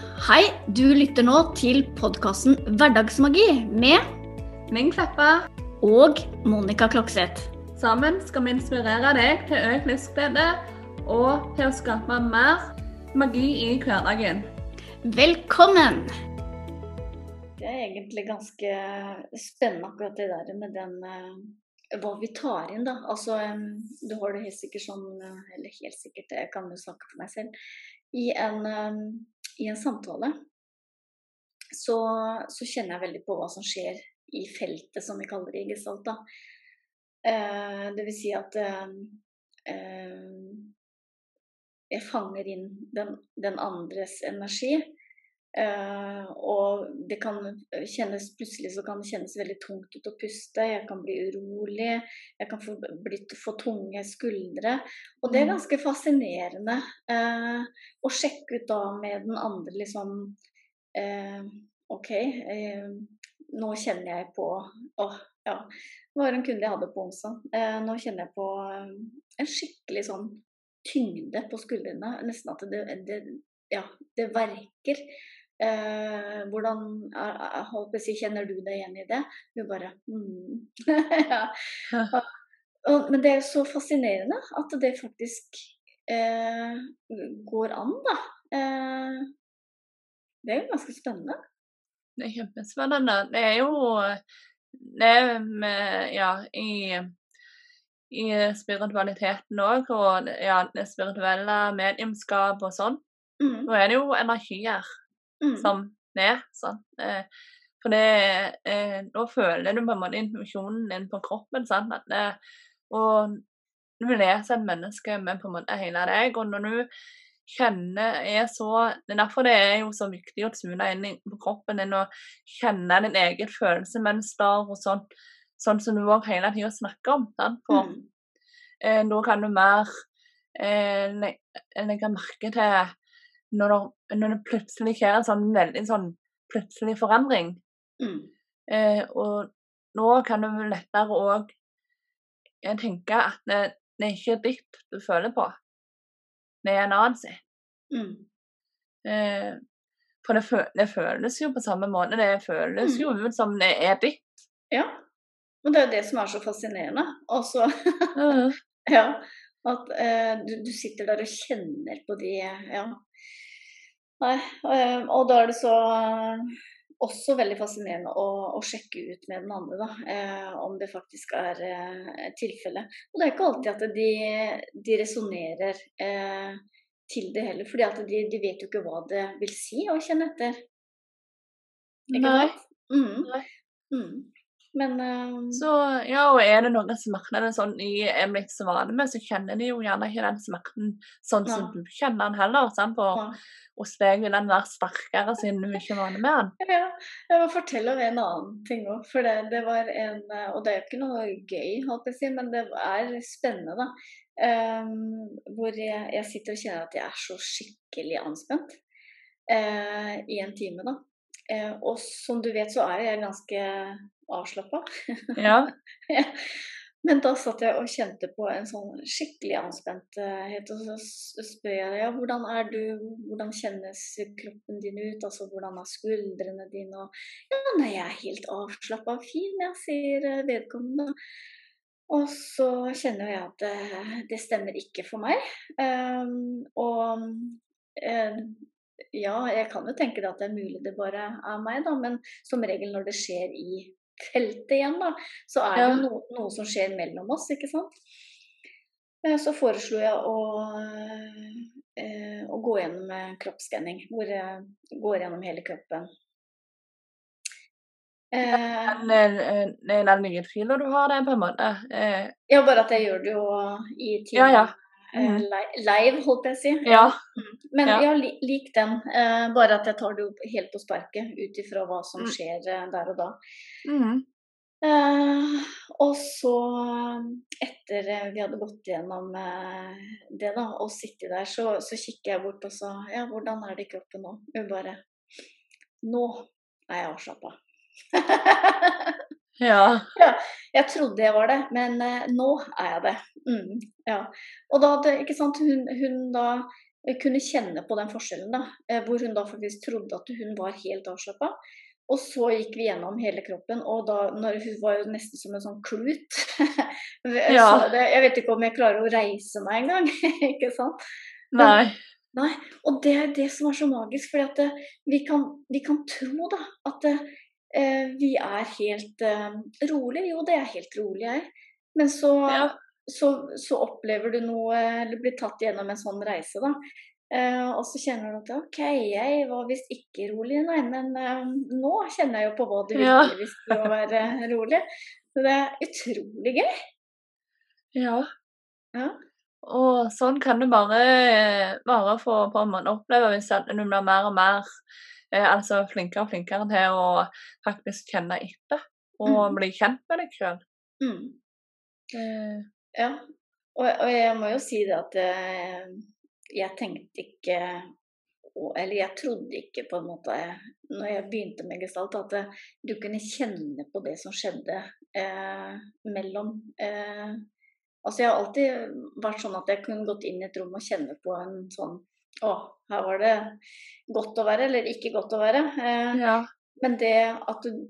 Hei, du lytter nå til podkasten Hverdagsmagi med Ming Kleppa. og Monica Klokseth. Sammen skal vi inspirere deg til økt livsglede og til å skape mer magi i hverdagen. Velkommen! Det er egentlig ganske spennende akkurat det der med den eh, hva vi tar inn, da. Altså, du har det helt sikkert sånn, eh, eller helt sikkert, jeg kan jo snakke for meg selv, i en, i en samtale så, så kjenner jeg veldig på hva som skjer i feltet, som vi kaller det i gestalt. da. Eh, det vil si at eh, eh, jeg fanger inn den, den andres energi. Eh, og det kan kjennes plutselig så kan det kjennes veldig tungt ut å puste. Jeg kan bli urolig. Jeg kan få, bli, få tunge skuldre. Og det er Mm. ganske fascinerende uh, å sjekke ut da med den andre liksom uh, OK, nå kjenner jeg på Åh, ja. Det var en kunde jeg hadde på onsdag. Nå kjenner jeg på en skikkelig sånn tyngde på skuldrene. Nesten at det, det, ja, det verker. Eh, hvordan på å si, Kjenner du deg igjen i det? Hun bare mm. ja. Og, og, Men det er jo så fascinerende at det faktisk eh, går an, da. Eh, det er jo ganske spennende. Det er kjempespennende. Det er jo det med, ja, i, i spiritualiteten òg, og ja, det spirituelle mediumskap og sånn. Mm, Nå er det jo energier mm, som ned. sant? Eh, For det, eh, Nå føler du på en måte informasjonen din på kroppen. sant? At det, og du leser et menneske med på en måte hele deg, og når du kjenner er så Det er derfor det er jo så viktig å tune inn på kroppen din og kjenne din eget følelsesmønster og sånn, sånn som du òg hele tida snakker om. sant? For mm, eh, da kan du mer eh, legge merke til når det, når det plutselig skjer en sånn veldig sånn plutselig forandring. mm, Eh, og nå kan du lettere òg tenke at det, det er ikke ditt du føler på, det er en annen sin. mm. Eh, for det, fø- det føles jo på samme måte. Det føles jo ut som det er ditt. Ja. Og det er jo det som er så fascinerende. Altså, mm. ja. At eh, du, du sitter der og kjenner på de Ja. Nei. eh, og da er det så eh, også veldig fascinerende å, å sjekke ut med den andre, da. Eh, om det faktisk er eh, tilfellet. Og det er ikke alltid at de, de resonnerer eh, til det heller. fordi at de, de vet jo ikke hva det vil si å kjenne etter. Ikke Nei. Mm. Nei. Mm. Men um... Så ja, og er det noen smerter sånn i er så vane med, så kjenner de jo gjerne ikke den smerten sånn som du kjenner den heller. Sant? For ja. hos deg vil den være sterkere siden du ikke er vane med den. Ja, jeg må fortelle om en annen ting òg. For det, det var en eh, Og det er jo ikke noe gøy, holdt jeg på å si, men det er spennende, da. Um, hvor jeg, jeg sitter og kjenner at jeg er så skikkelig anspent uh, i en time, da. Uh, og som du vet, så er jeg ganske avslappa. Ja. Men da satt jeg og kjente på en sånn skikkelig anspenthet, og så spør jeg ja, hvordan er du, hvordan kjennes kroppen din ut, altså hvordan er skuldrene dine, og ja, nei, jeg er helt avslappa, fin, jeg sier eh, vedkommende. Og så kjenner jeg at det, det stemmer ikke for meg. Um, og um, ja, jeg kan jo tenke det at det er mulig det bare er meg, da, men som regel når det skjer i feltet igjen, da, så er det Ja. jo noe, noe som skjer mellom oss, ikke sant. Eh, Så foreslo jeg å, eh, å gå gjennom kroppsskanning, hvor jeg går gjennom hele kroppen. Eh, en det er den lydfila du har det på en måte. Ja, bare at jeg gjør det jo i Ja, timen. ja. eh, Mhm. li- Live, holdt jeg å si. ja. Men Ja. ja, lik den. Eh, bare at jeg tar det helt på sparket ut ifra hva som Mm. skjer eh, der og da. Mm. Eh, og så, etter eh, vi hadde gått gjennom eh, det da, og sittet der, så, så kikker jeg bort og sa Ja, hvordan er det i kroppen nå? Hun bare Nå er jeg avslappa. Ja. Jeg trodde jeg var det, men eh, nå er jeg det. Mm, ja. Og da hadde, ikke sant, hun, hun da kunne kjenne på den forskjellen, da. eh, Hvor hun da faktisk trodde at hun var helt avslappa. Og så gikk vi gjennom hele kroppen, og da når hun var nesten som en sånn klut. Ja. det- jeg vet ikke om jeg klarer å reise meg engang, ikke sant. Nei. Nei, og det er det som er så magisk, at eh, vi kan, vi kan tro da, at eh, vi er helt eh, rolig. Jo, det er helt rolig, jeg. Men så, Ja. så, så opplever du noe, eller blir tatt gjennom en sånn reise, da. Eh, og så kjenner du at OK, jeg var visst ikke rolig, nei, men eh, nå kjenner jeg jo på hva det Ja. virkelig vil å være rolig. Så det er utrolig gøy. Ja. Ja. Og sånn kan du bare, bare få på man opplever oppleve hvis man blir mer og mer eh, altså flinkere og flinkere til å faktisk kjenne etter og mm. bli kjent med deg sjøl. Mm. Eh, Ja, og, og jeg må jo si det at eh, jeg tenkte ikke Eller jeg trodde ikke på en måte når jeg begynte med gestalt, at eh, du kunne kjenne på det som skjedde eh, mellom eh, Altså jeg har alltid vært sånn at jeg kunne gått inn i et rom og kjenne på en sånn Å, her var det godt å være, eller ikke godt å være. Eh, ja. men det at du,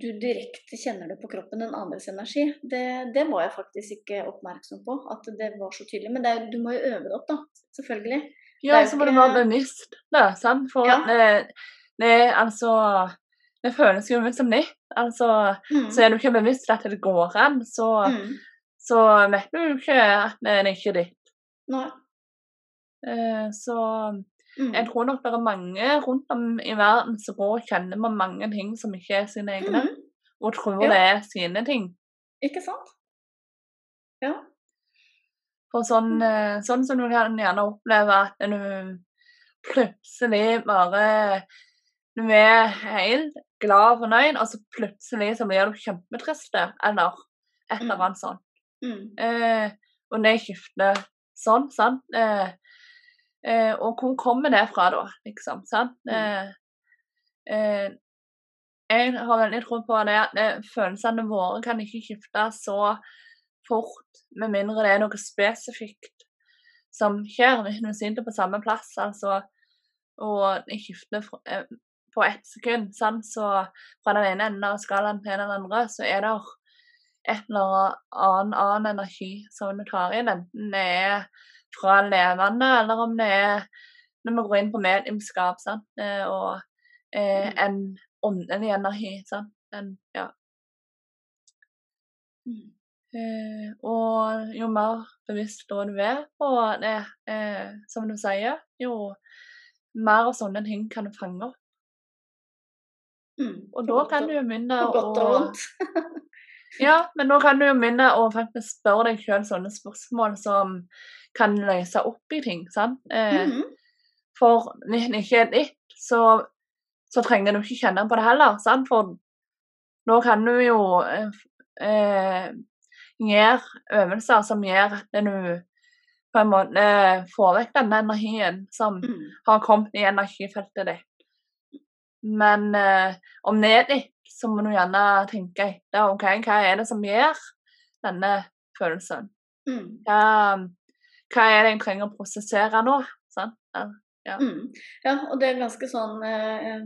du direkte kjenner det på kroppen, den andres energi, det, det var jeg faktisk ikke oppmerksom på. At det var så tydelig. Men det, du må jo øve det opp, da. Selvfølgelig. Ja, så må du være bevisst det, sant? For Ja. det, altså Det føles jo ut som nytt. Altså, Mm. så er du ikke bevisst at det går an, så, Mm. så vet du ikke at det er ikke ditt. Nei. Eh, så Mm. jeg tror nok det er mange rundt om i verden som går og kjenner på mange ting som ikke er sine egne, Mm. og tror Ja. det er sine ting. Ikke sant? Ja. For sånn, eh, sånn som du kan gjerne oppleve at du plutselig bare Du er helt glad og fornøyd, og så plutselig så blir du kjempetrist, eller et eller Mm. annet sånt. Mm. Eh, og det skifter sånn, sant. Eh, eh, og hvor kommer det fra, da, liksom? sant? Mm. Eh, eh, jeg har veldig tro på det at eh, følelsene våre kan ikke skifte så fort, med mindre det er noe spesifikt som skjer hvis du sitter på samme plass, altså, og det skifter eh, på ett sekund, sant? så fra den ene enden av skalaen til den andre, så er det et eller annen, annen energi som du tar inn, enten det er fra levende, eller om det er når vi går inn på mediumskap, sant? Eh, og eh, en åndelig energi, sant? En, ja. Mm. Eh, og jo mer bevisst da du er på det, eh, som du sier, jo mer av sånne ting kan du fange opp. Mm. Og da kan du jo begynne å. Ja, men da kan du jo begynne å faktisk spørre deg sjøl sånne spørsmål som kan løse opp i ting, sant? Eh, -hmm. For hvis det ikke er ditt, så, så trenger du ikke kjenne på det heller, sant? For nå kan du jo eh, eh, gjøre øvelser som gjør at du på en måte får vekk denne energien som Mm. har kommet i energifeltet ditt. Men eh, om det er ditt, så må du gjerne tenke etter ok, hva er det som gjør denne følelsen. Mm. Hva, hva er det jeg trenger å prosessere nå? Sånn? Ja. Mm. Ja, og det er ganske sånn eh,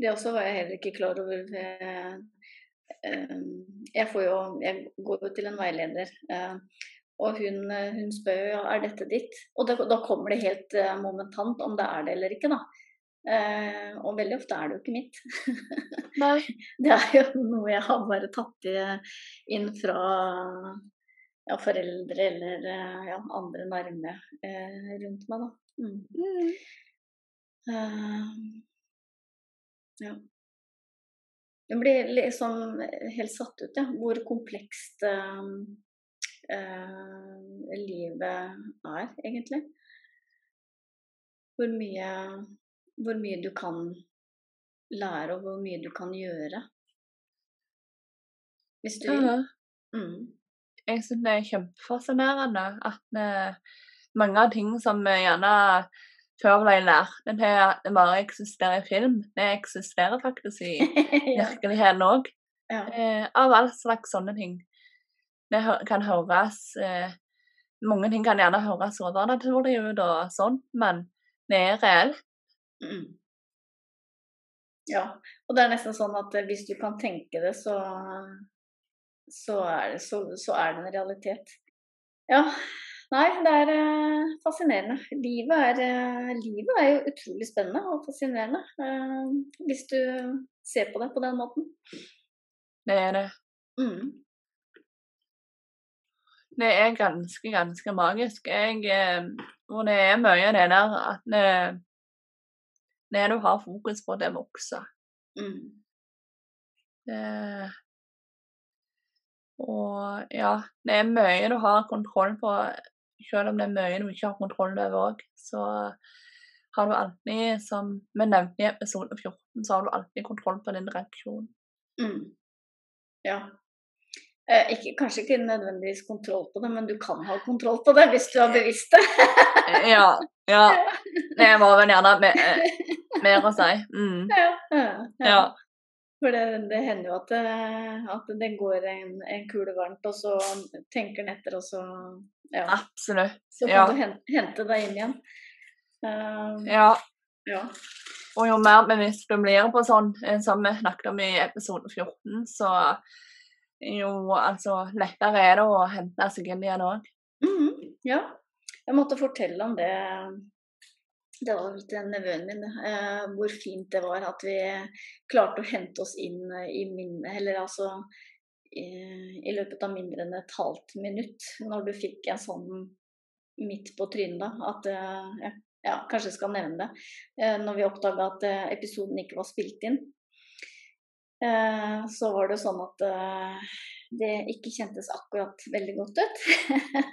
Det også var jeg heller ikke klar over. eh, jeg, får jo, jeg går jo til en veileder, eh, og hun, hun spør jo er dette ditt. Og da, da kommer det helt momentant om det er det eller ikke, da. Eh, og veldig ofte er det jo ikke mitt. Nei. Det er jo noe jeg har bare tatt inn fra ja, foreldre eller eh, ja, andre nærme eh, rundt meg, da. Mm. Mm. Uh, ja. Jeg blir liksom helt satt ut, ja, hvor komplekst uh, uh, livet er, egentlig. Hvor mye, hvor mye du kan lære, og hvor mye du kan gjøre. Hvis du vil. Mm. Jeg syns det er kjempefascinerende at eh, mange av ting som vi gjerne før ble lært at det bare eksisterer i film, det eksisterer faktisk i virkeligheten òg. Ja. Eh, av all slags sånne ting. Det kan høres eh, mange ting kan gjerne høres overnaturlig ut og sånn, men det er reelt. Mm. Ja, og det er nesten sånn at eh, hvis du kan tenke det, så, så, er, det, så, så er det en realitet. Ja, nei, det er uh, fascinerende. Livet er, uh, livet er, jo utrolig spennende og fascinerende. Uh, hvis du ser på det på den måten. Det er det. Mm. Det er ganske, ganske magisk. Jeg, og det er mye av det der at det, det du har fokus på, det vokser. Mm. Det, og ja, det er mye du har kontroll på, selv om det er mye du ikke har kontroll over òg. Så har du alltid, som vi nevnte i episode 14, så har du alltid kontroll på din reaksjon. Mm. Ja. Eh, ikke, kanskje ikke nødvendigvis kontroll på det, men du kan ha kontroll på det hvis du er bevisst det. Eh, ja. Ja. Det var vel gjerne mer, eh, mer å si. Mm. Ja, ja, Ja. For det, det hender jo at det, at det går en, en kule varmt, og så tenker en etter, og så ja. Absolutt. Så kan Ja. du hente, hente deg inn igjen. Eh, Ja. ja. Og jo mer bevisst du blir på sånn, eh, som vi snakket om i episode 14, så jo altså lettere er det å hente seg inn igjen òg. Mhm, ja. Jeg måtte fortelle om det det vel til nevøen min, eh, hvor fint det var at vi klarte å hente oss inn eh, i minnet, eller altså i, i løpet av mindre enn et halvt minutt, når du fikk en sånn midt på trynet, da. At eh, ja, kanskje jeg skal nevne det. Eh, når vi oppdaga at eh, episoden ikke var spilt inn, eh, så var det sånn at det ikke kjentes akkurat veldig godt ut.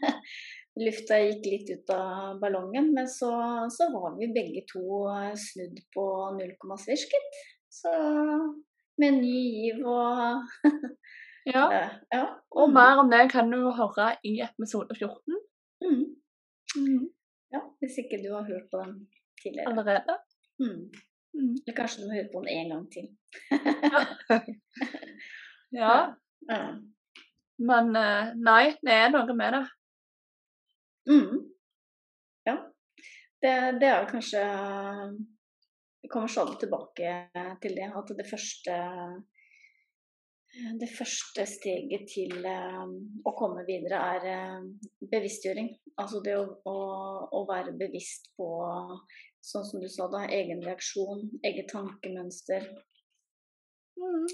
Lufta gikk litt ut av ballongen, men så, så var vi begge to eh, snudd på null komma svisket. Så med ny giv og Ja. ja. Og mer om det kan du høre i episode 14 Mm. Ja, hvis ikke du har hørt på den tidligere. allerede. Mm. Mm. Eller kanskje du må høre på den en gang til. Ja, Ja. men eh, nei, det er noe med det. Mm. Ja. Det, det er jo kanskje Vi kommer stadig tilbake til det, at det første det første steget til eh, å komme videre er eh, bevisstgjøring. Altså det å, å, å være bevisst på, sånn som du sa da, egen reaksjon, eget tankemønster. Mm.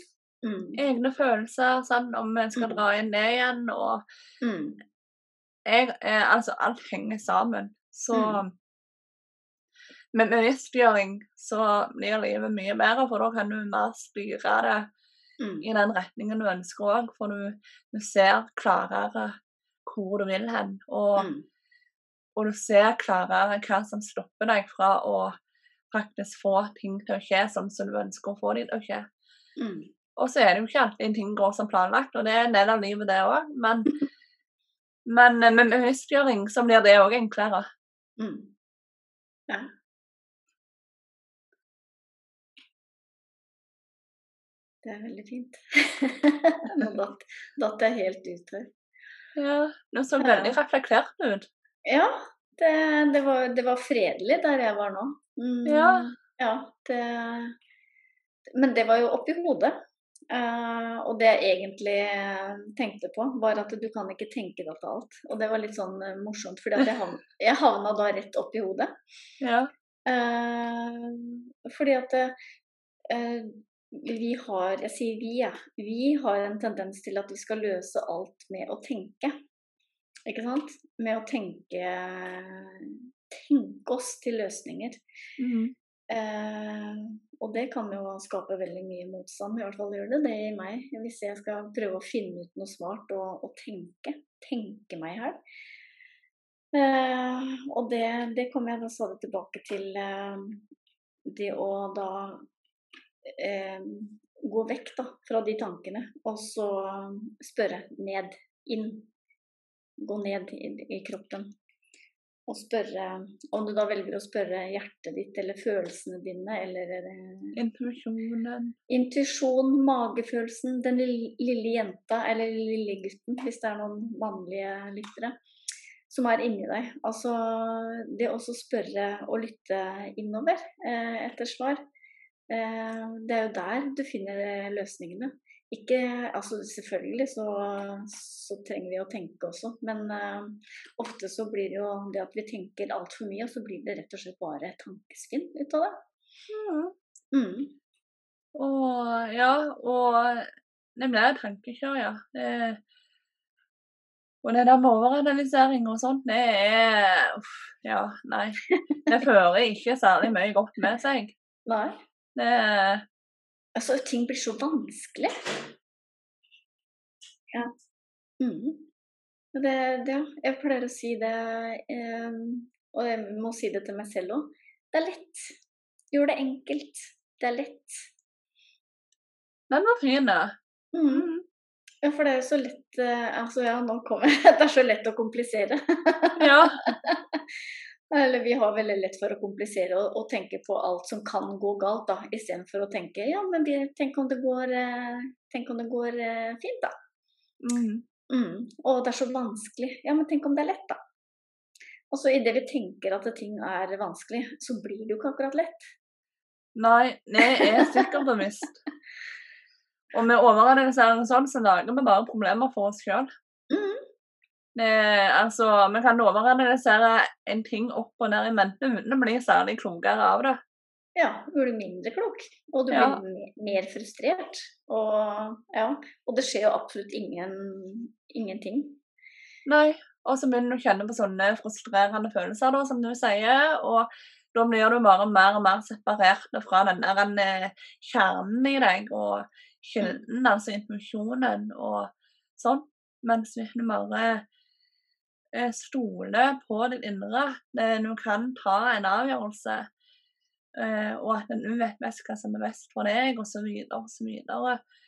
Mm. Egne følelser, sånn om en skal Mm. dra inn det igjen. Og Mm. Jeg, eh, altså, alt henger sammen. Så Mm. med bevisstgjøring så blir livet mye bedre, for da kan du mer styre det Mm. i den retningen du ønsker òg, for du, du ser klarere hvor du vil hen. Og, Mm. og du ser klarere hva som stopper deg fra å faktisk få ting til å skje sånn som du ønsker å få dem til å skje. Mm. Og så er det jo ikke alltid ting går som planlagt, og det er en del av livet, det òg. Men, men eh, med bevisstgjøring så blir det òg enklere. Mm. Ja. Det er veldig fint. Nå datt, datt jeg helt ut her. Ja, Du så veldig reflektert ut. Ja, det, det, var, det var fredelig der jeg var nå. Mm, Ja. ja det, men det var jo oppi hodet. Eh, og det jeg egentlig tenkte på, var at du kan ikke tenke deg til alt. Og det var litt sånn uh, morsomt, fordi jeg, havna, jeg havna da rett opp i hodet. Ja. Uh, fordi at eh, vi har Jeg sier vi, ja. Vi har en tendens til at vi skal løse alt med å tenke. Ikke sant? Med å tenke Tenke oss til løsninger. Mhm. Eh, og det kan jo skape veldig mye motstand. I hvert fall gjør det det i meg. Hvis jeg skal prøve å finne ut noe smart og, og tenke. Tenke meg her. Eh, og det, det kommer jeg da stadig tilbake til. Eh, det å da eh, gå vekk da, fra de tankene, og så spørre ned, inn. Gå ned i, i kroppen. Og spørre Om du da velger å spørre hjertet ditt eller følelsene dine eller eh, Intuisjonen. intuisjon, magefølelsen, den lille, lille jenta eller lille gutten, hvis det er noen mannlige lyttere, som er inni deg. Altså det å spørre og lytte innover eh, etter svar. Eh, det er jo der du finner løsningene. Ikke, altså Selvfølgelig så, så, trenger vi å tenke også, men uh, ofte så blir det jo det at vi tenker altfor mye, og så blir det rett og slett bare tankespinn ut av det. Mm. Mm. Og ja, og det blir tankekjør, ja. Det, og det der med overanalysering og sånt, det er uff, Ja, nei. Det fører ikke særlig mye godt med seg. Nei. Det Altså, ting blir så vanskelig. Ja. Mm. Det, det, jeg pleier å si det, eh, og jeg må si det til meg selv òg. Det er lett. Gjør det enkelt. Det er lett. Den var fin, da. Mm. Ja, for det er jo så lett eh, Altså ja, nå kommer jeg Det er så lett å komplisere. ja. Eller vi har veldig lett for å komplisere og, og tenke på alt som kan gå galt, da, istedenfor å tenke ja, men de, tenk om det går, eh, tenk om det går eh, fint, da. Mm. Mm. Og det er så vanskelig. Ja, men tenk om det er lett, da. Og så idet vi tenker at ting er vanskelig, så blir det jo ikke akkurat lett. Nei, det er sikkert mist. Og med overanalysering sånn, så lager vi bare problemer for oss sjøl. Mm. Altså, vi kan overanalysere en ting opp og ned i mente uten å bli særlig klokere av det. Ja, du blir mindre klok, og du Ja. blir mer, frustrert. Og, ja, og det skjer jo absolutt ingen, ingenting. Nei. Og så begynner du å kjenne på sånne frustrerende følelser, da, som du sier. Og da blir du bare mer og mer separert fra den der eh, kjernen i deg og kilden, altså informasjonen og sånn. Mens hvis du bare eh, stoler på ditt indre, det, du kan ta en avgjørelse, eh, og at du vet mest hva som er best for deg, og så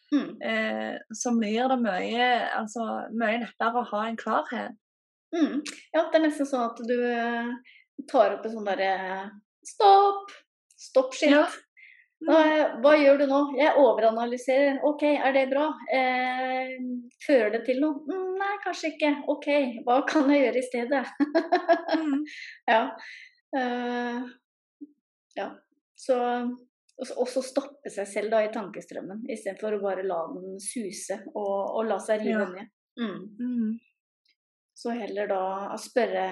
Mm. eh, så blir det mye, altså, mye lettere å ha en klarhet. Mm. Ja, det er nesten sånn at du eh, tar opp en sånn derre Stopp! Stopp-skilt. Ja. Eh, Hva gjør du nå? Jeg overanalyserer. OK, er det bra? Eh, fører det til noe? Mm, nei, kanskje ikke. OK, hva kan jeg gjøre i stedet? Mm. ja. Eh, ja. Så og så- stoppe seg selv da i tankestrømmen, istedenfor å bare la den suse og, og la seg rive Ja. ned. Mm. Mm. Så heller da spørre,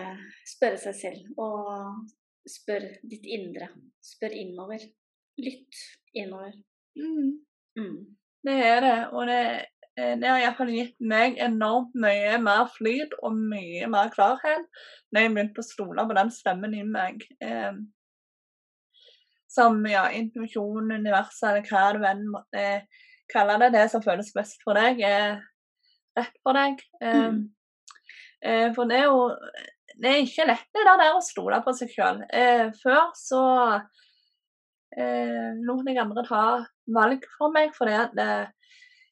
spørre seg selv og spør ditt indre. Spør innover. Lytt innover. Mm. Mm. Det er det, og det, eh, det har iallfall gitt meg enormt mye mer flyt og mye mer klarhet når jeg begynte å stole på den stemmen i meg. Eh, som ja, intuisjon, universet, eller hva du enn måtte kalle det. Det som føles best for deg, er rett for deg. Eh, Mm. eh, for det er jo det er ikke lett det der å stole på seg sjøl. Eh, før så eh, lot jeg andre ta valg for meg, fordi at eh,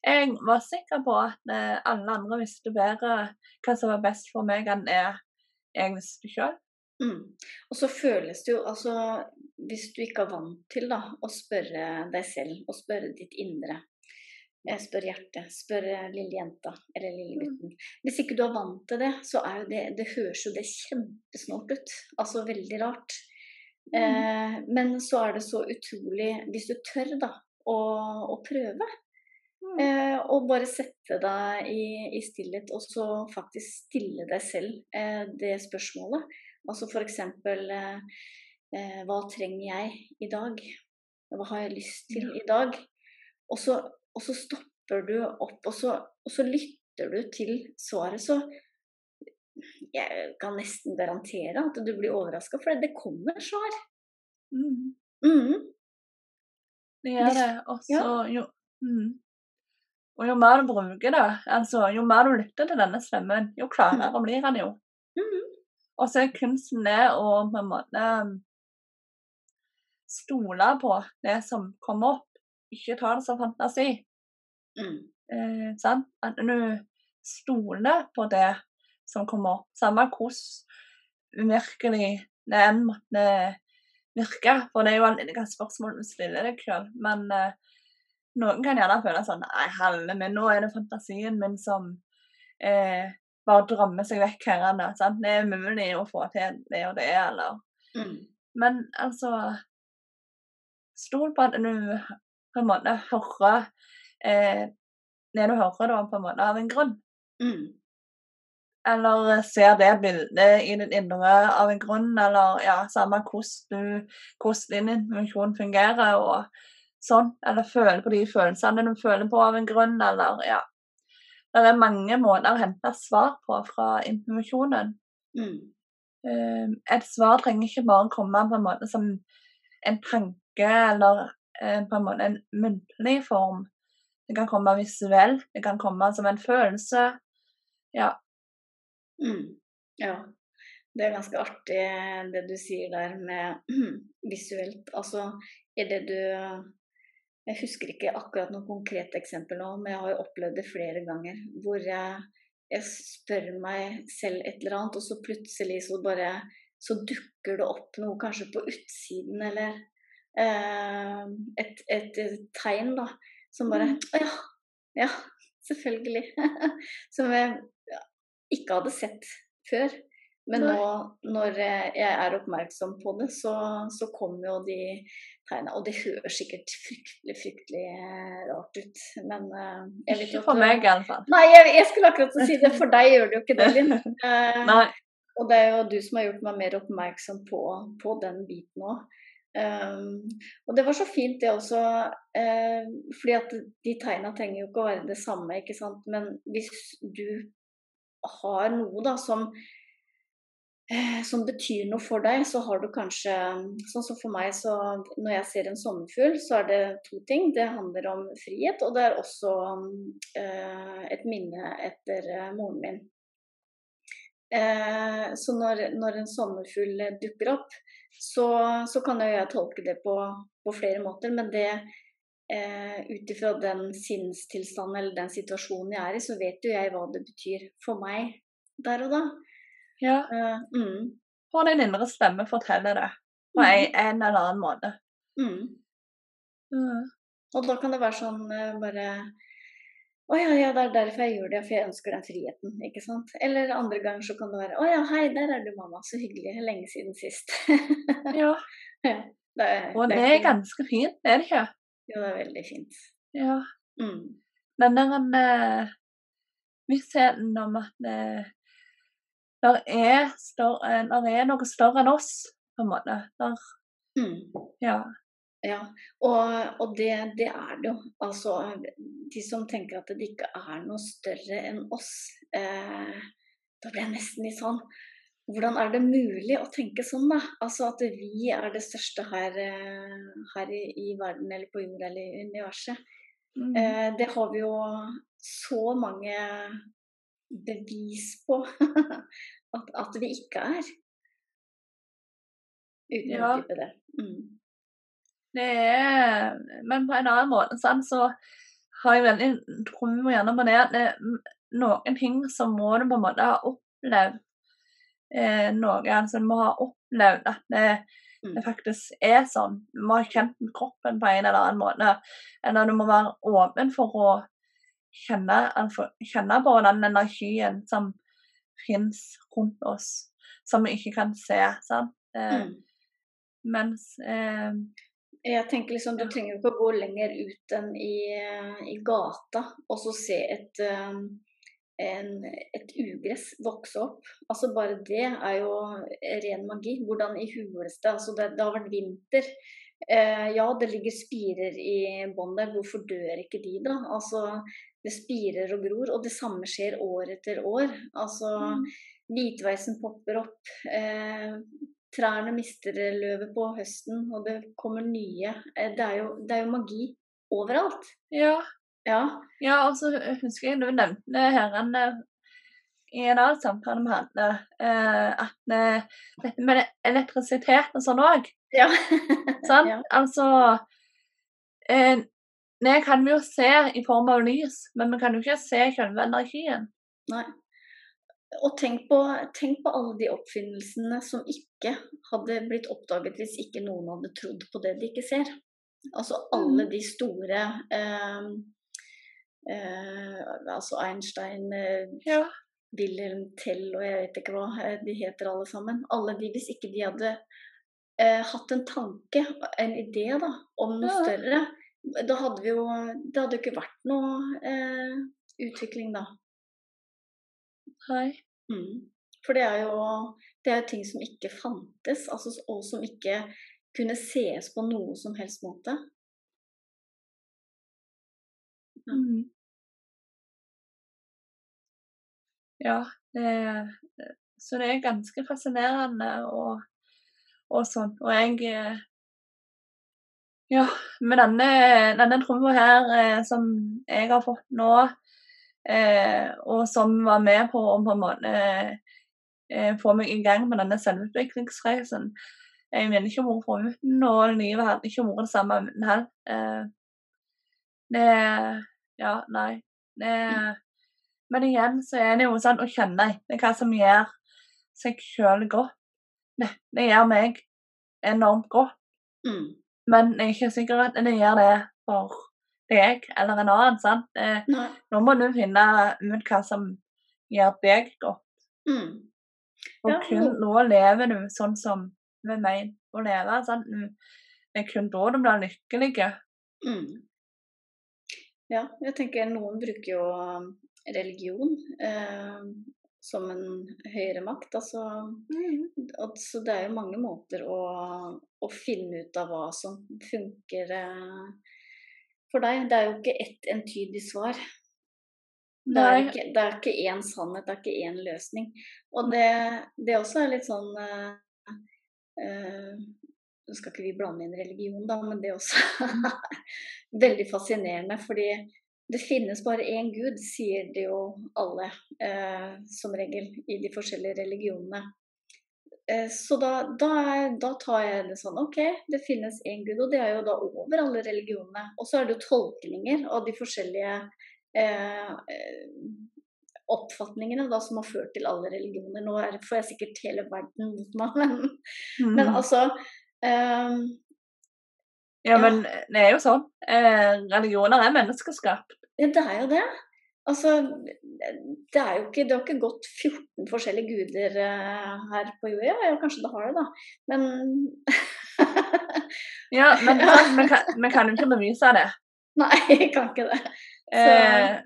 jeg var sikker på at eh, alle andre visste bedre hva som var best for meg enn jeg, jeg visste sjøl. Mm. Og så føles det jo altså Hvis du ikke er vant til da, å spørre deg selv og spørre ditt indre eh, Spør hjertet, spør lille jenta eller lille gutten. Hvis ikke du er vant til det, så er jo det Det høres jo det kjempesnålt ut. Altså veldig rart. Eh, men så er det så utrolig Hvis du tør da å, å prøve, Mm. Eh, og bare sette deg i, i stillhet, og så faktisk stille deg selv eh, det spørsmålet. Altså f.eks.: eh, eh, Hva trenger jeg i dag? Hva har jeg lyst til i dag? Og så, og så stopper du opp, og så, og så lytter du til svaret. Så jeg kan nesten garantere at du blir overraska, for det kommer svar. Mm. Mm. Det gjør det. Også, ja. jo mm. Og jo mer du bruker det, altså jo mer du lytter til denne stemmen, jo klarere blir den jo. Mhm. Og så er kunsten det å på en måte stole på det som kommer opp, ikke ta det som fantasi. Mm. Eh, sant? At du stoler på det som kommer opp, samme hvordan virkelig det enn måtte virke. For det er jo alltid hvilke spørsmål du stiller deg sjøl. Men eh, noen kan gjerne føle sånn Nei, helle min, nå er det fantasien min som eh, bare drømmer seg vekk her. Sant? Det er mulig å få til det og det, eller Mm. Men altså Stol på at du på en måte hører eh, det du hører, da, på en måte av en grunn. Mm. Eller ser det bildet i ditt indre av en grunn, eller ja, samme hvordan du hvordan din informasjon fungerer og sånn. Eller føler på de følelsene du føler på av en grunn, eller ja. Det er mange måter å hente svar på fra informasjonen. Mm. Eh, et svar trenger ikke bare komme på en måte som en tanke eller eh, på en måte en muntlig form. Det kan komme visuelt, det kan komme som en følelse. Ja. Mm. Ja. Det er ganske artig det du sier der med visuelt. Altså, er det du Jeg husker ikke akkurat noe konkret eksempel nå, men jeg har jo opplevd det flere ganger hvor jeg, jeg spør meg selv et eller annet, og så plutselig så bare så dukker det opp noe kanskje på utsiden, eller eh, et, et, et tegn, da, som bare Mm. Å ja. Ja, selvfølgelig. som jeg ikke hadde sett før. Men nå når eh, jeg er oppmerksom på det, så, så kommer jo de tegnene. Og det høres sikkert fryktelig, fryktelig eh, rart ut, men eh, jeg vet Ikke for meg, i alle fall. Nei, jeg, jeg skulle akkurat si det. For deg gjør det jo ikke det, Linn. Eh, Nei. og det er jo du som har gjort meg mer oppmerksom på, på den biten òg. Um, og det var så fint det også, uh, fordi at de tegna trenger jo ikke å være det samme, ikke sant. Men hvis du har noe da som eh, som betyr noe for deg, så har du kanskje Sånn som for meg, så når jeg ser en sommerfugl, så er det to ting. Det handler om frihet, og det er også eh, et minne etter eh, moren min. Eh, så når, når en sommerfugl dukker opp, så, så kan jo jeg tolke det på, på flere måter. Men det eh, ut ifra den sinnstilstanden eller den situasjonen jeg er i, så vet jo jeg hva det betyr for meg der og da. Ja. Uh, mm, Og din indre stemme forteller det på en, en eller annen måte. mm. Mm. Og da kan det være sånn eh, bare Å ja, ja, det er derfor jeg gjør det, for jeg ønsker den friheten, ikke sant. Eller andre ganger så kan det være Å ja, hei, der er du, mamma. Så hyggelig. Lenge siden sist. Ja. ja, det er, Og det det er ganske fint, er det ikke? Jo, det er veldig fint. Ja. Mm. Den der eh, vissheten om at eh, der er, større, der er noe større enn oss, på en måte. Der, Mm. ja. Ja, og, og det, det er det jo. Altså, de som tenker at det ikke er noe større enn oss, eh, da blir jeg nesten litt sånn Hvordan er det mulig å tenke sånn, da? Altså at vi er det største her, eh, her i, i verden, eller på jorda, eller i universet. Mm. Eh, det har vi jo så mange bevis på at, at vi ikke er. Uten å Ja. utdype det. Mm. Det er Men på en annen måte sånn, så har jeg veldig tro gjerne på det at det er noen ting som må du på en måte ha opplevd eh, noe. Altså vi må ha opplevd at det, Mm. det faktisk er sånn. Du må ha kjent kroppen på en eller annen måte. Eller du må være åpen for å kjenne, kjenne på den energien som fins rundt oss, som vi ikke kan se. sant? Eh, Mm. Mens eh, Jeg tenker liksom, Du trenger ikke å gå lenger ut enn i, eh, i gata og så se et, eh, en, et ugress vokse opp. Altså Bare det er jo ren magi. Hvordan i huleste altså det, det har vært vinter. Eh, ja, det ligger spirer i bånn der. Hvorfor dør ikke de, da? Altså, Det spirer og gror, og det samme skjer år etter år. Altså, Mm. Hvitveisen popper opp. Eh, trærne mister løvet på høsten, og det kommer nye. Eh, det, er jo, det er jo magi overalt. Ja. Ja. Ja, og så husker jeg du nevnte her en, eh, i en annen samtale vi hadde, eh, at eh, dette med elektrisitet og sånn òg. ja. sånn? Ja. Altså eh, Det kan vi jo se i form av lys, men vi kan jo ikke se selve energien. Nei. Og tenk på, tenk på alle de oppfinnelsene som ikke hadde blitt oppdaget hvis ikke noen hadde trodd på det de ikke ser. Altså alle Mm. de store eh, eh, Altså Einstein, eh, Ja. Wilhelm Tell og jeg vet ikke hva eh, de heter alle sammen. Alle de, hvis ikke de hadde eh, hatt en tanke, en idé da, om noe Ja. større, da hadde vi jo Det hadde jo ikke vært noe eh, utvikling da. Nei. Mm. For det er jo det er ting som ikke fantes, altså, og som ikke kunne ses på noe som helst måte. Mm. Ja, det Så det er ganske fascinerende og, og sånn. Og jeg eh, Ja, med denne, denne tromma her eh, som jeg har fått nå, eh, og som var med på å på en måte eh, få meg i gang med denne selvutviklingsreisen Jeg ville ikke vært foruten, og livet hadde ikke vært det samme uten heller. Eh, det Ja, nei. Det men igjen så er det jo sånn å kjenne etter hva som gjør seg sjøl godt. Det, det gjør meg enormt godt, Mm. men jeg er ikke sikker at det gjør det for deg eller en annen. sant? Nei. nå må du finne ut hva som gjør deg godt. Mm. Og Ja, kun nå- lever du sånn som vi mener å leve. sant? Det er kun da du blir lykkelig. Mm. Ja, jeg tenker noen bruker jo religion eh, som en høyere makt. Altså, altså det er jo mange måter å, å finne ut av hva som funker eh, for deg. Det er jo ikke ett entydig svar. Det er, ikke, det er ikke én sannhet, det er ikke én løsning. Og det, det også er litt sånn eh, uh, Nå skal ikke vi blande inn religion, da, men det er også veldig fascinerende. Fordi det finnes bare én gud, sier det jo alle, eh, som regel, i de forskjellige religionene. Eh, så da, da, da tar jeg det sånn OK, det finnes én gud, og det er jo da over alle religionene. Og så er det jo tolkninger av de forskjellige eh, eh, oppfatningene da, som har ført til alle religioner. Nå får jeg sikkert hele verden mot meg, men, men Mm. altså ehm, Ja, men det er jo sånn. Eh, religioner er menneskeskapt. Ja, det er jo det. Altså, det er jo ikke, det har ikke gått 14 forskjellige guder eh, her på jorda. Ja, kanskje det har det, da. Men Ja, men Ja. sant, vi, kan, vi kan jo ikke bevise det. Nei, jeg kan ikke det. Eh,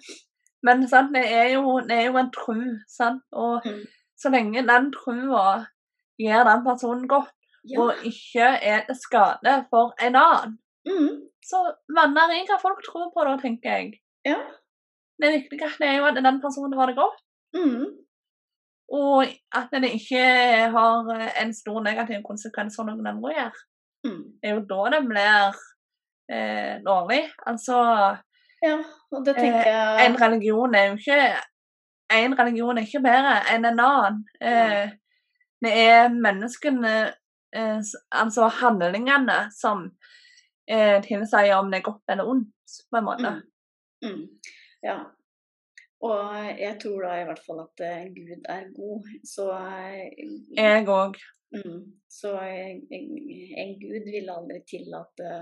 men sant, det er jo, det er jo en tro, sant. Og Mm. så lenge den trua gjør den personen godt, Ja. og ikke er til skade for en annen, Mm, så venner er hva folk tror på da, tenker jeg. ja. Det viktigste er jo at den personen har det godt, Mm, og at det ikke har en stor negativ konsekvens for noen andre å gjøre. mm. Det er jo da det blir eh, dårlig. Altså Ja, og det tenker Eh, en religion er jo ikke En religion er ikke bedre enn en annen. Eh, det er menneskene, eh, altså handlingene, som eh, tilsier om det er godt eller ondt, på en måte. Mm. Mm. Ja. Og jeg tror da i hvert fall at eh, Gud er god. Så, eh, Jeg òg. mm, så eh, en Gud ville aldri tillate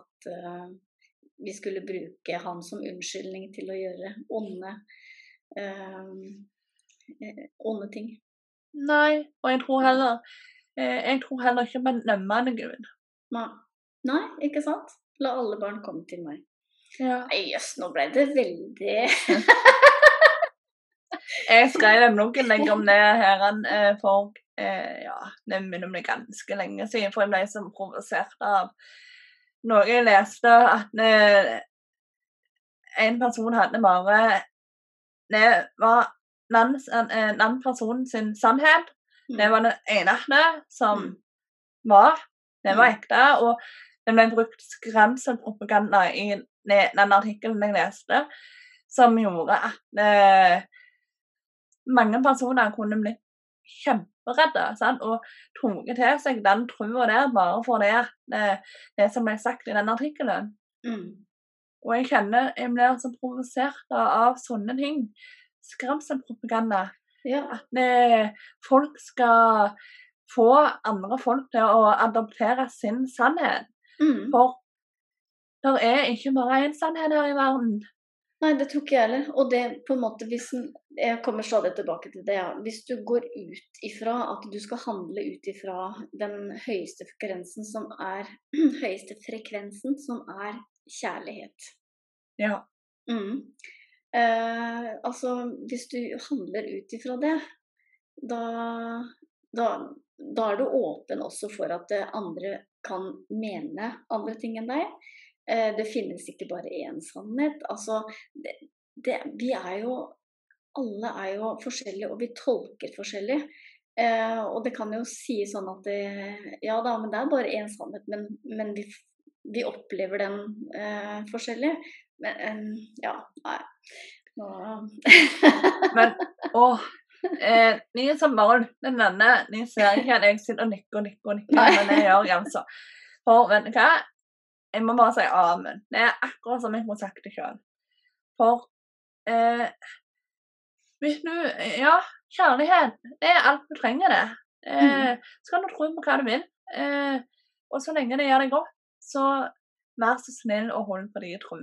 at vi skulle bruke han som unnskyldning til å gjøre onde, eh, onde ting. Nei, og jeg tror heller Jeg tror heller ikke på nevner Gud. Nei. Nei, ikke sant? La alle barn komme til meg. Ja. Nei, Jøss, nå ble det veldig Jeg skrev en lenger om det her eh, for eh, ja, det minner bli ganske lenge siden, for jeg ble så provosert av noe jeg leste, at eh, en person hadde bare Det var eh, den personen sin sannhet. Det var det eneste som Mm. var. Var Mm. ekte. Og det ble brukt skremselpropaganda i den artikkelen jeg leste, som gjorde at eh, mange personer kunne blitt kjemperedde sant? og trukket til seg den trua der bare for det, det, det som ble sagt i den artikkelen. Mm. Og jeg kjenner jeg blir så provosert av sånne ting. Skremselpropaganda. Ja. At vi, folk skal få andre folk til å adoptere sin sannhet. Mm. For det er ikke bare én sannhet her i verden. Nei, det tror ikke jeg heller. Og det på en måte hvis Jeg kommer stadig tilbake til det. Ja. Hvis du går ut ifra at du skal handle ut ifra den høyeste frekvensen som er Høyeste frekvensen som er kjærlighet. Ja. Mm. Eh, altså, hvis du handler ut ifra det, da, da, da er du åpen også for at andre kan mene andre ting enn deg. Eh, det finnes ikke bare én sannhet. Altså, det, det, vi er jo Alle er jo forskjellige, og vi tolker forskjellig. Eh, og det kan jo si sånn at det, Ja da, men det er bare én sannhet, men, men vi, vi, opplever den eh, forskjellig. Men eh, ja, nei. Nå Men å, eh, ni som barn, Men denne, ni ser ikke at jeg sitter og nikker og nikker og nikker, men jeg gjør altså. For vet du hva, jeg må bare si amen. Det er akkurat som jeg må sagt det sjøl. For eh, hvis du Ja, kjærlighet. Det er alt du trenger, det. Eh, mm. Så kan du tro på hva du vil. Eh, og så lenge det gjør deg godt, så vær så snill og hold på din tro.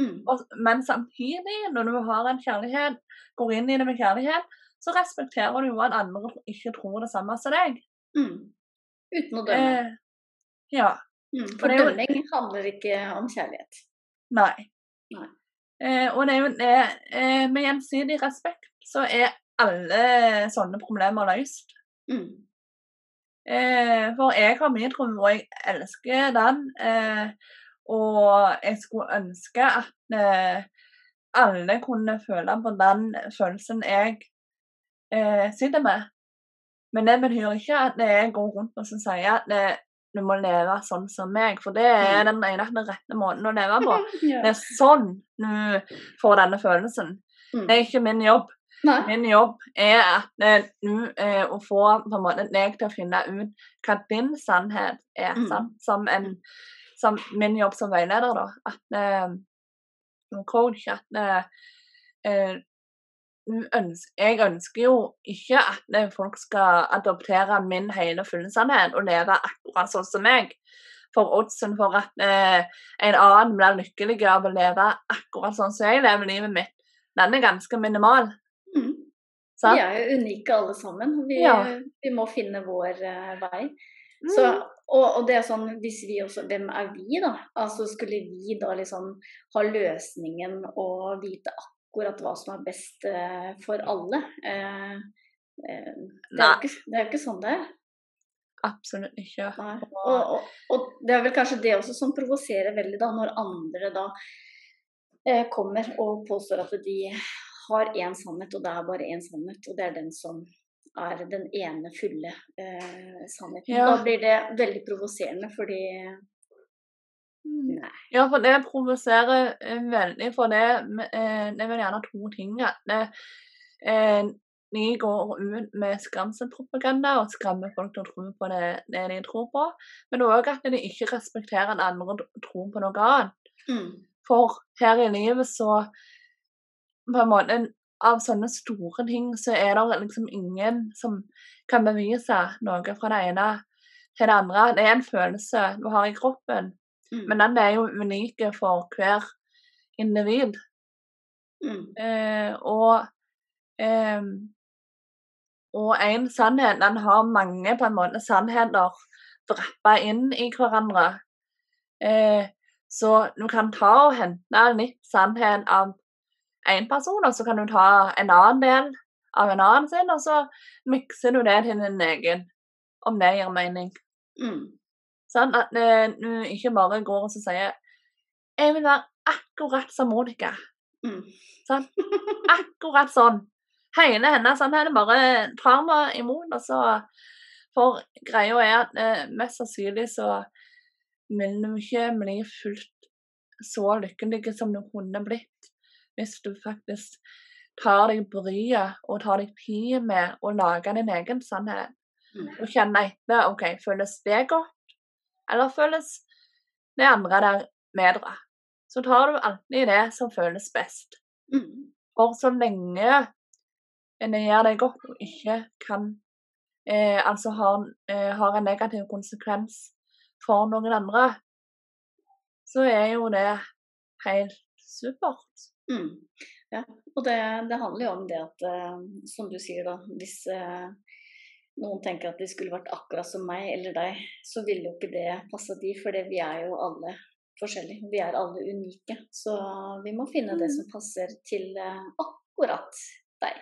Mm. men samtidig, når du har en kjærlighet, går inn i det med kjærlighet, så respekterer du jo at andre ikke tror det samme som deg. Mm. Uten å dømme. Eh, ja. Mm, for dømming handler ikke om kjærlighet. Nei. Nei. Eh, og det er jo det eh, Med gjensidig respekt så er alle sånne problemer løst. Mm. Eh, for jeg har min tro, og jeg elsker den. Eh, og jeg skulle ønske at eh, alle kunne føle på den følelsen jeg eh, sitter med. Men det betyr ikke at jeg går rundt og sier at du må leve sånn som meg, for det er mm. den eneste rette måten å leve på. Det er sånn du får denne følelsen. Mm. Det er ikke min jobb. Nei. Min jobb er at eh, du eh, å få på en måte deg til å finne ut hva din sannhet er. Mm. Som, en, som, min jobb som veileder, da. At eh, coach at eh, eh jeg ønsker jo ikke at folk skal adoptere min hele fulle sannhet og leve akkurat sånn som meg. For oddsen for at en annen blir lykkelig av å leve akkurat sånn som jeg lever livet mitt, den er ganske minimal. Mm. Vi er jo unike alle sammen. Vi, ja. vi må finne vår uh, vei. Mm. Så, og, og, det er sånn, hvis vi også, Hvem er vi, da? Altså Skulle vi da liksom ha løsningen og vite akkurat hva som er best eh, for alle. Eh, eh, det er, ikke, det er jo ikke sånn det er. Absolutt ikke. Og, og, og, det er vel kanskje det også som provoserer veldig, da, når andre da eh, kommer og påstår at de har én sannhet, og det er bare én sannhet, og det er den som er den ene fulle eh, sannheten. Ja. Da blir det veldig provoserende, fordi Nei. Ja, for det provoserer eh, veldig, for det, eh, det er vel gjerne to ting. At eh, de går ut med skremselpropaganda og skremmer folk til å tro på det, det de tror på. Men òg at de ikke respekterer at andre tror på noe annet. Mm. For her i livet så på en måte Av sånne store ting så er det liksom ingen som kan bevise noe fra det ene til det andre. Det er en følelse du har i kroppen. Mm. Men den er jo unik for hver individ. Mm. Eh, og eh, og en sannhet den har mange på en måte sannheter drappa inn i hverandre. Eh, så du kan ta og hente litt sannhet av én person, og så kan du ta en annen del av en annen sin, og så mikser du det til din egen, om det gir mening. Mm. Sånn at eh, du ikke bare går og sier 'Jeg vil være akkurat som Monica'. Mm. Sånn. Akkurat sånn. Hele hennes sannhet bare tar meg imot, og så For greia er at eh, mest sannsynlig så vil du ikke bli fullt så lykkelig som du kunne blitt hvis du faktisk tar deg bryet og tar deg tid med å lage din egen sannhet. Mm. Og kjenne etter OK, føles det godt? eller føles det andre der bedre, så tar du alltid det som føles best. Mm. For så lenge det gjør det godt og ikke kan eh, Altså har, eh, har, en negativ konsekvens for noen andre, så er jo det helt supert. Mm. Ja, og det, det, handler jo om det at, uh, som du sier da, hvis uh, noen tenker at de skulle vært akkurat som meg eller deg, så ville jo ikke det passa de, for vi er jo alle forskjellige. Vi er alle unike. Så vi må finne det mm. som passer til uh, akkurat deg.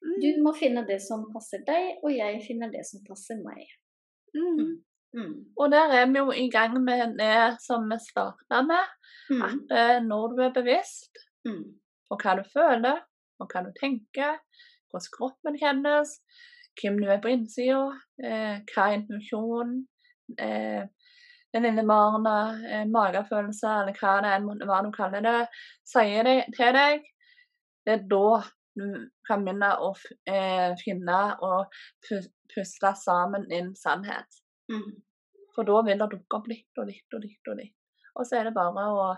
Du mm. må finne det som passer deg, og jeg finner det som passer meg. Mm. Mm. Og der er vi jo i gang med det som vi starta med. Mm. At eh, når du er bevisst mm. på hva du føler, og hva du tenker, hvordan kroppen kjennes, hvem du er på innsida, eh, hva er intuisjonen, eh, den lille barnet, eh, magefølelse, eller hva det er hva du kaller det, sier det til deg, det er da du kan begynne å eh, finne og puste sammen din sannhet. Mm. For da vil det dukke opp litt og litt og litt og litt. Og så er det bare å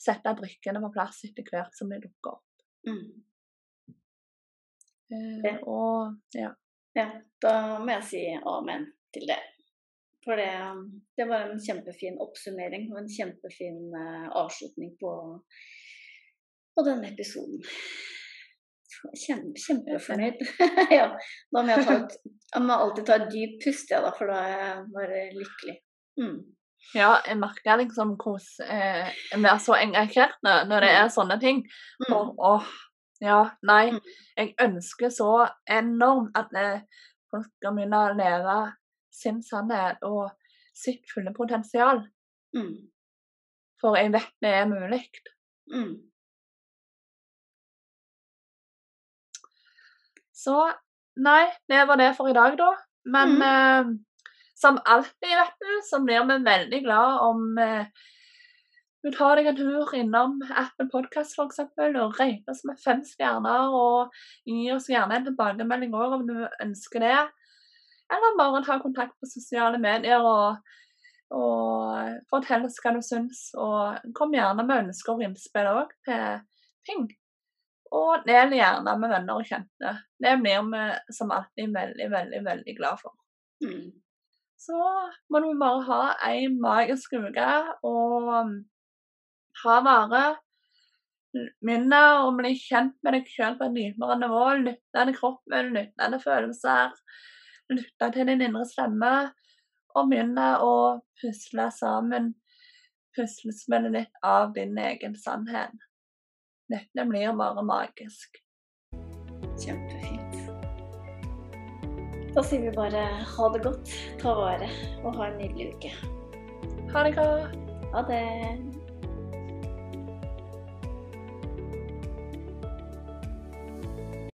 sette brikkene på plass etter hvert som de dukker opp. Mm. Eh, og ja. Ja, da må jeg si amen til det. For det, det var en kjempefin oppsummering og en kjempefin uh, avslutning på, på denne episoden. Kjempe, kjempefornøyd. ja, da må jeg, ta et, jeg må alltid ta et dypt pust, ja, da, for da er jeg bare lykkelig. Mm. Ja, jeg merker liksom hvordan eh, jeg blir så engasjert når det er mm. sånne ting. Mm. Og åh, ja, nei. Mm. Jeg ønsker så enormt at eh, folk skal begynne å leve sin sannhet og sitt fulle potensial. Mm. For jeg vet det er mulig. Mm. Så nei, det var det for i dag, da. Men mm. eh, som alltid, vet du, så blir vi veldig glad om eh, du tar deg en tur innom Apple Podcast f.eks. og rater oss med fem stjerner. Og gi oss gjerne en tilbakemelding òg om du ønsker det. Eller bare ta kontakt på sosiale medier og, og fortell oss hva du syns. Og kom gjerne med ønsker og innspill òg til ting. Og del gjerne med venner og kjente. Det blir vi som alltid veldig, veldig, veldig glad for. Mm. Så må du bare ha ei magisk uke og um, ha vare. Minne å bli kjent med deg sjøl på et dypere nivå. Lytte til kroppen, lytte til følelser. Lytte til din indre stemme. Og begynne å pusle sammen puslespillet ditt av din egen sannhet. Dette blir bare magisk. Kjempefint. Da sier vi bare ha det godt, ta vare og ha en nydelig uke. Ha det godt. Ha det.